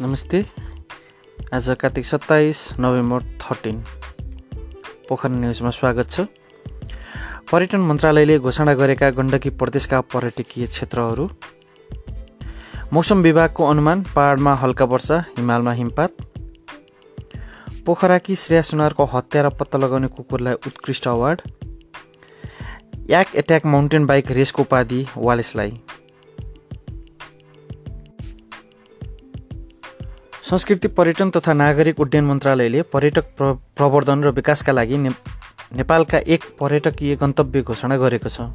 नमस्ते। आज कार्तिक सत्ताइस नोभेम्बर थर्टिन। पोखरा न्युजमा स्वागत छ। पर्यटन मन्त्रालयले घोषणा गरेका गण्डकी प्रदेशका पर्यटकीय क्षेत्रहरू। मौसम विभागको अनुमान पहाडमा हल्का वर्षा हिमालमा हिमपात। पोखराकी श्रेया सुनारको हत्या र पत्ता लगाउने कुकुरलाई उत्कृष्ट award. Yak Attack mountain bike रेसको उपाधि वालेसलाई। संस्कृति पर्यटन तथा नागरिक उड्डयन मन्त्रालयले पर्यटक प्र प्रवर्धन र विकासका लागि ने नेपालका एक पर्यटकीय गन्तव्य घोषणा गरेको छ।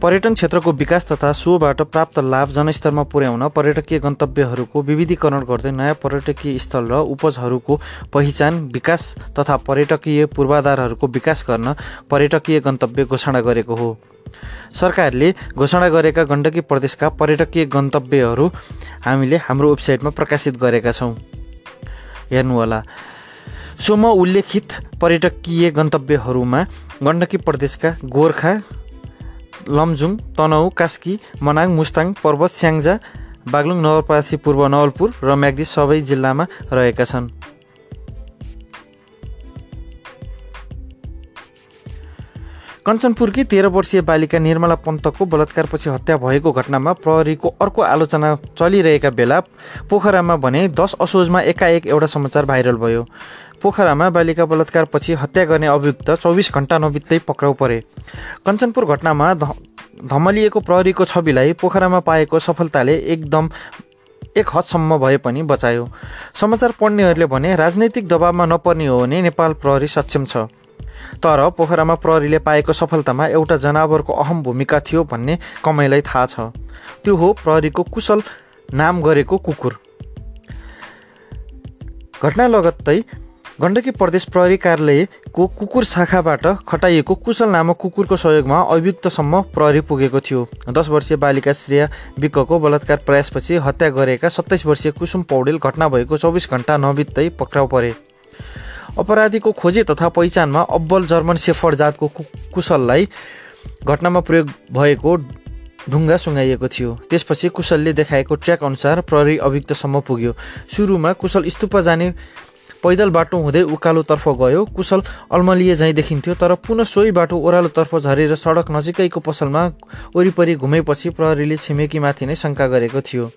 पर्यटन क्षेत्रको विकास तथा सोबाट प्राप्त लाभ जनस्तरमा पुर्याउन पर्यटकीय गन्तव्यहरूको विविधीकरण गर्दै नयाँ पर्यटकीय स्थल र उपजहरूको पहिचान विकास तथा पर्यटकीय पूर्वाधारहरूको विकास गर्न पर्यटकीय गन्तव्य घोषणा गरेको हो। सरकारले घोषणा गरेका गण्डकी प्रदेशका पर्यटकीय गन्तव्यहरू हामीले हाम्रो वेबसाइटमा प्रकाशित गरेका छौँ। हेर्नुहोला। सोमा उल्लेखित पर्यटकीय गन्तव्यहरूमा गण्डकी प्रदेशका गोर्खा लमजुङ तनहु कास्की मनाङ मुस्ताङ पर्वत स्याङ्जा बागलुङ नवलपरासी पूर्व नवलपुर र म्याग्दी सबै जिल्लामा रहेका छन्। कञ्चनपुरकी तेह्र वर्षीय बालिका निर्मला पन्तको बलात्कारपछि हत्या भएको घटनामा प्रहरीको अर्को आलोचना चलिरहेका बेला पोखरामा भने दस असोजमा एकाएक एउटा समाचार भाइरल भयो। पोखरामा बालिका बलात्कारपछि हत्या गर्ने अभियुक्त चौबिस घण्टा नबित्दै पक्राउ परे। कञ्चनपुर घटनामा धमलिएको प्रहरीको छविलाई पोखरामा पाएको सफलताले एकदम एक हदसम्म भए पनि बचायो। समाचार पढ्नेहरूले भने राजनैतिक दबावमा नपर्ने हो भने नेपाल प्रहरी सक्षम छ। तर पोखरामा प्रहरीले पाएको सफलतामा एउटा जनावरको अहम भूमिका थियो भन्ने कमैलाई थाहा छ। त्यो हो प्रहरीको कुशल नाम गरेको कुकुर। घटना लगत्तै गण्डकी प्रदेश प्रहरी कार्यालयको कुकुर शाखाबाट खटाइएको कुशल नामक कुकुरको सहयोगमा अभियुक्तसम्म प्रहरी पुगेको थियो। दस वर्षीय बालिका श्रेया विकको बलात्कार प्रयासपछि हत्या गरेका सत्ताइस वर्षीय कुसुम पौडेल घटना भएको चौबिस घण्टा नबित्दै पक्राउ परे। अपराधीको खोजी तथा पहिचानमा अब्बल जर्मन सेफर जातको कुशललाई घटनामा प्रयोग भएको ढुङ्गा सुँगाइएको थियो। त्यसपछि कुशलले देखाएको ट्र्याक अनुसार प्रहरी अभियुक्तसम्म पुग्यो। सुरुमा कुशल स्तुप जाने पैदल बाटो हुँदै उकालोतर्फ गयो। कुशल अल्मलिए झैँ देखिन्थ्यो तर पुनः सोही बाटो ओह्रालोतर्फ झरेर सडक नजिकैको पसलमा वरिपरि घुमेपछि प्रहरीले छिमेकीमाथि नै शङ्का गरेको थियो।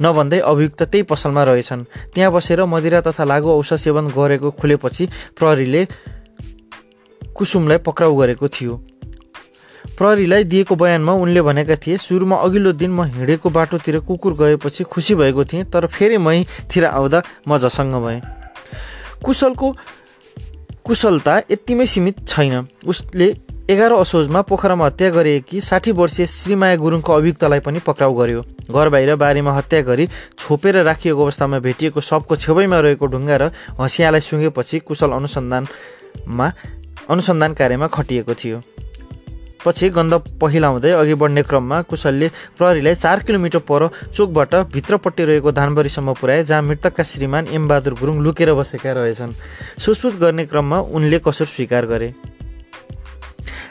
नभन्दै अभियुक्त त्यही पसलमा रहेछन्। त्यहाँ बसेर मदिरा तथा लागु औषध सेवन गरेको खुलेपछि प्रहरीले कुसुमलाई पक्राउ गरेको थियो। प्रहरीलाई दिएको बयानमा उनले भनेका थिए सुरुमा अघिल्लो दिन म हिँडेको बाटोतिर कुकुर गएपछि खुसी भएको थिएँ तर फेरि मैतिर आउँदा म झसङ्ग भएँ। कुशलको कुशलता यतिमै सीमित छैन। उसले एघार असोजमा पोखरामा हत्या गरेकी साठी वर्षीय श्रीमाया गुरुङको अभियुक्तलाई पनि पक्राउ गर्यो। घर बाहिर बारीमा हत्या गरी छोपेर राखिएको अवस्थामा भेटिएको सबको छेउमा रहेको ढुङ्गा र हँसियालाई सुँगेपछि कुशल अनुसन्धानमा अनुसन्धान कार्यमा खटिएको थियो। पछि गन्ध पहिलाउँदै अघि बढ्ने क्रममा कुशलले प्रहरीलाई चार किलोमिटर पर चोकबाट भित्रपट्टि रहेको धानबरीसम्म पुर्याए जहाँ मृतकका श्रीमान एमबहादुर गुरुङ लुकेर बसेका रहेछन्। सुसपुत गर्ने क्रममा उनले कसुर स्वीकार गरे।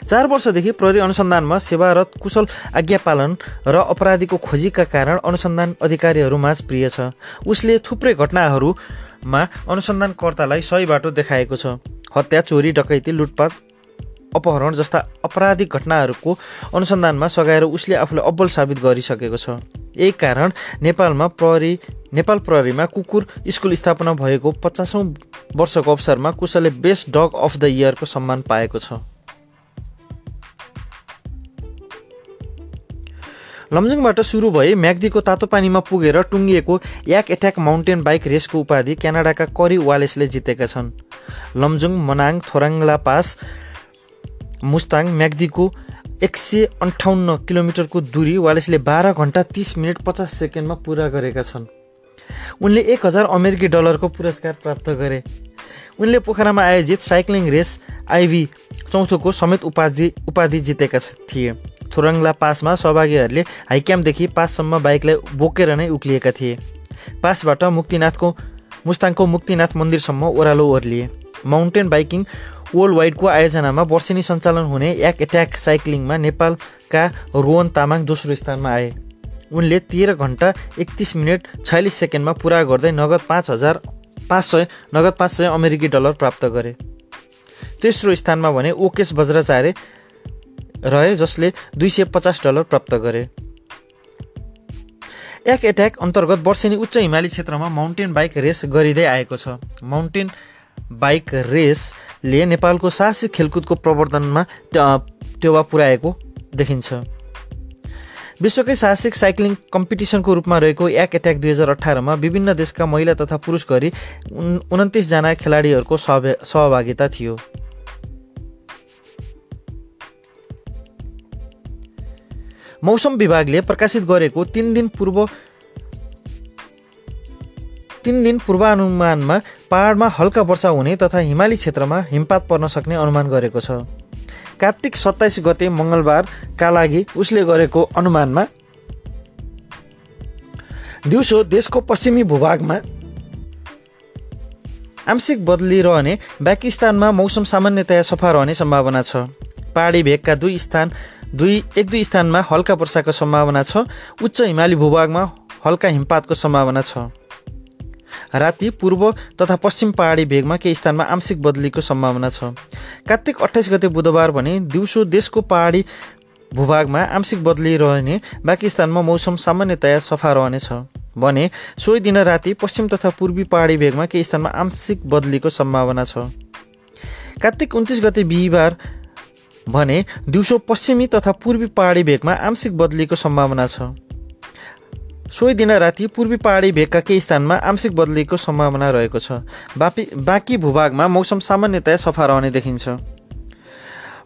चार वर्षदेखि प्रहरी अनुसन्धानमा सेवारत कुशल आज्ञा पालन र अपराधीको खोजीका कारण अनुसन्धान अधिकारीहरूमाझ प्रिय छ। उसले थुप्रै घटनाहरूमा अनुसन्धानकर्तालाई सही बाटो देखाएको छ। हत्या चोरी डकैती लुटपाट अपहरण जस्ता अपराधिक घटनाहरूको अनुसन्धानमा सघाएर उसले आफूलाई अब्बल साबित गरिसकेको छ। यही कारण नेपालमा प्रहरी नेपाल प्रहरीमा कुकुर स्कुल स्थापना भएको पचासौँ वर्षको अवसरमा कुशलले बेस्ट डग अफ द इयरको सम्मान पाएको छ। लमजुङबाट सुरु भए म्याग्दीको तातो पानीमा पुगेर टुङ्गिएको याक एट्याक माउन्टेन बाइक रेसको उपाधि क्यानाडाका करी वालेसले जितेका छन्। लमजुङ मनाङ थोराङ्ला पास मुस्ताङ म्याग्दीको एक सय अन्ठाउन्न किलोमिटरको दूरी वालेसले बाह्र घन्टा तिस मिनट पचास सेकेन्डमा पुरा गरेका छन्। उनले एक हजार अमेरिकी डलरको पुरस्कार प्राप्त गरे। उनले पोखरामा आयोजित साइक्लिङ रेस आइभी चौथोको समेत उपाधि उपाधि जितेका थिए। थोरङ्ला पासमा सहभागीहरूले हाइक्याम्पदेखि पाससम्म बाइकलाई बोकेर नै उक्लिएका थिए। पासबाट मुक्तिनाथको मुस्ताङको मुक्तिनाथ मन्दिरसम्म ओह्रालो ओर्लिए। माउन्टेन बाइकिङ वर्ल्ड वाइडको आयोजनामा वर्षेनी सञ्चालन हुने एक एट्याक साइक्लिङमा नेपालका रोहन तामाङ दोस्रो स्थानमा आए। उनले तेह्र घन्टा एकतिस मिनट छयालिस सेकेन्डमा पुरा गर्दै नगद पाँच हजार पाँच सय नगद पाँच सय अमेरिकी डलर प्राप्त गरे। तेस्रो स्थानमा भने ओकेश वज्राचार्य रहे जसले दुई सय पचास डलर प्राप्त गरे। एक एट्याक अन्तर्गत वर्षेनी उच्च हिमाली क्षेत्रमा माउन्टेन बाइक रेस गरिँदै आएको छ। माउन्टेन बाइक रेसले नेपालको साहसिक खेलकुदको प्रवर्धनमा टेवा पुर्याएको देखिन्छ। विश्वकै साहसिक साइक्लिङ कम्पिटिसनको रूपमा रहेको एक एट्याक दुई हजार अठारमा विभिन्न देशका महिला तथा पुरुष गरी उन्तिसजना खेलाडीहरूको सहभागिता थियो। मौसम विभागले प्रकाशित गरेको तिन दिन पूर्व तिन दिन पूर्वानुमानमा पहाडमा हल्का वर्षा हुने तथा हिमाली क्षेत्रमा हिमपात पर्न सक्ने अनुमान गरेको छ। कार्तिक सत्ताइस गते मङ्गलबारका लागि उसले गरेको अनुमानमा दिउँसो देशको पश्चिमी भूभागमा आंशिक बदली रहने बाँकी मौसम सामान्यतया सफा रहने सम्भावना छ। पहाडी भेगका दुई स्थान दुई एक दुई स्थानमा हल्का वर्षाको सम्भावना छ। उच्च हिमाली भूभागमा हल्का हिमपातको सम्भावना छ। राति पूर्व तथा पश्चिम पहाडी भेगमा केही स्थानमा आंशिक बदलीको सम्भावना छ। कार्तिक अठाइस गते बुधबार भने दिउँसो देशको पहाडी भूभागमा आंशिक बदली रहने बाँकी स्थानमा मौसम सामान्यतया सफा रहनेछ। भने सोही दिन राति पश्चिम तथा पूर्वी पहाडी भेगमा केही स्थानमा आंशिक बदलीको सम्भावना छ। कार्तिक उन्तिस गते बिहिबार भने दिउँसो पश्चिमी तथा पूर्वी पहाडी भेगमा आंशिक बदलीको सम्भावना छ। सोही दिन राति पूर्वी पहाडी भेगका केही स्थानमा आंशिक बदलीको सम्भावना रहेको छ। बापी बाँकी भूभागमा मौसम सामान्यतया सफा रहने देखिन्छ।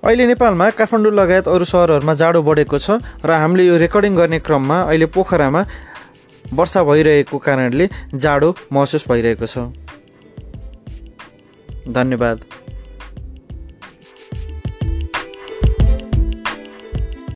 अहिले नेपालमा काठमाडौँ लगायत अरू सहरहरूमा जाडो बढेको छ र हामीले यो रेकर्डिङ गर्ने क्रममा अहिले पोखरामा वर्षा भइरहेको कारणले जाडो महसुस भइरहेको छ। धन्यवाद।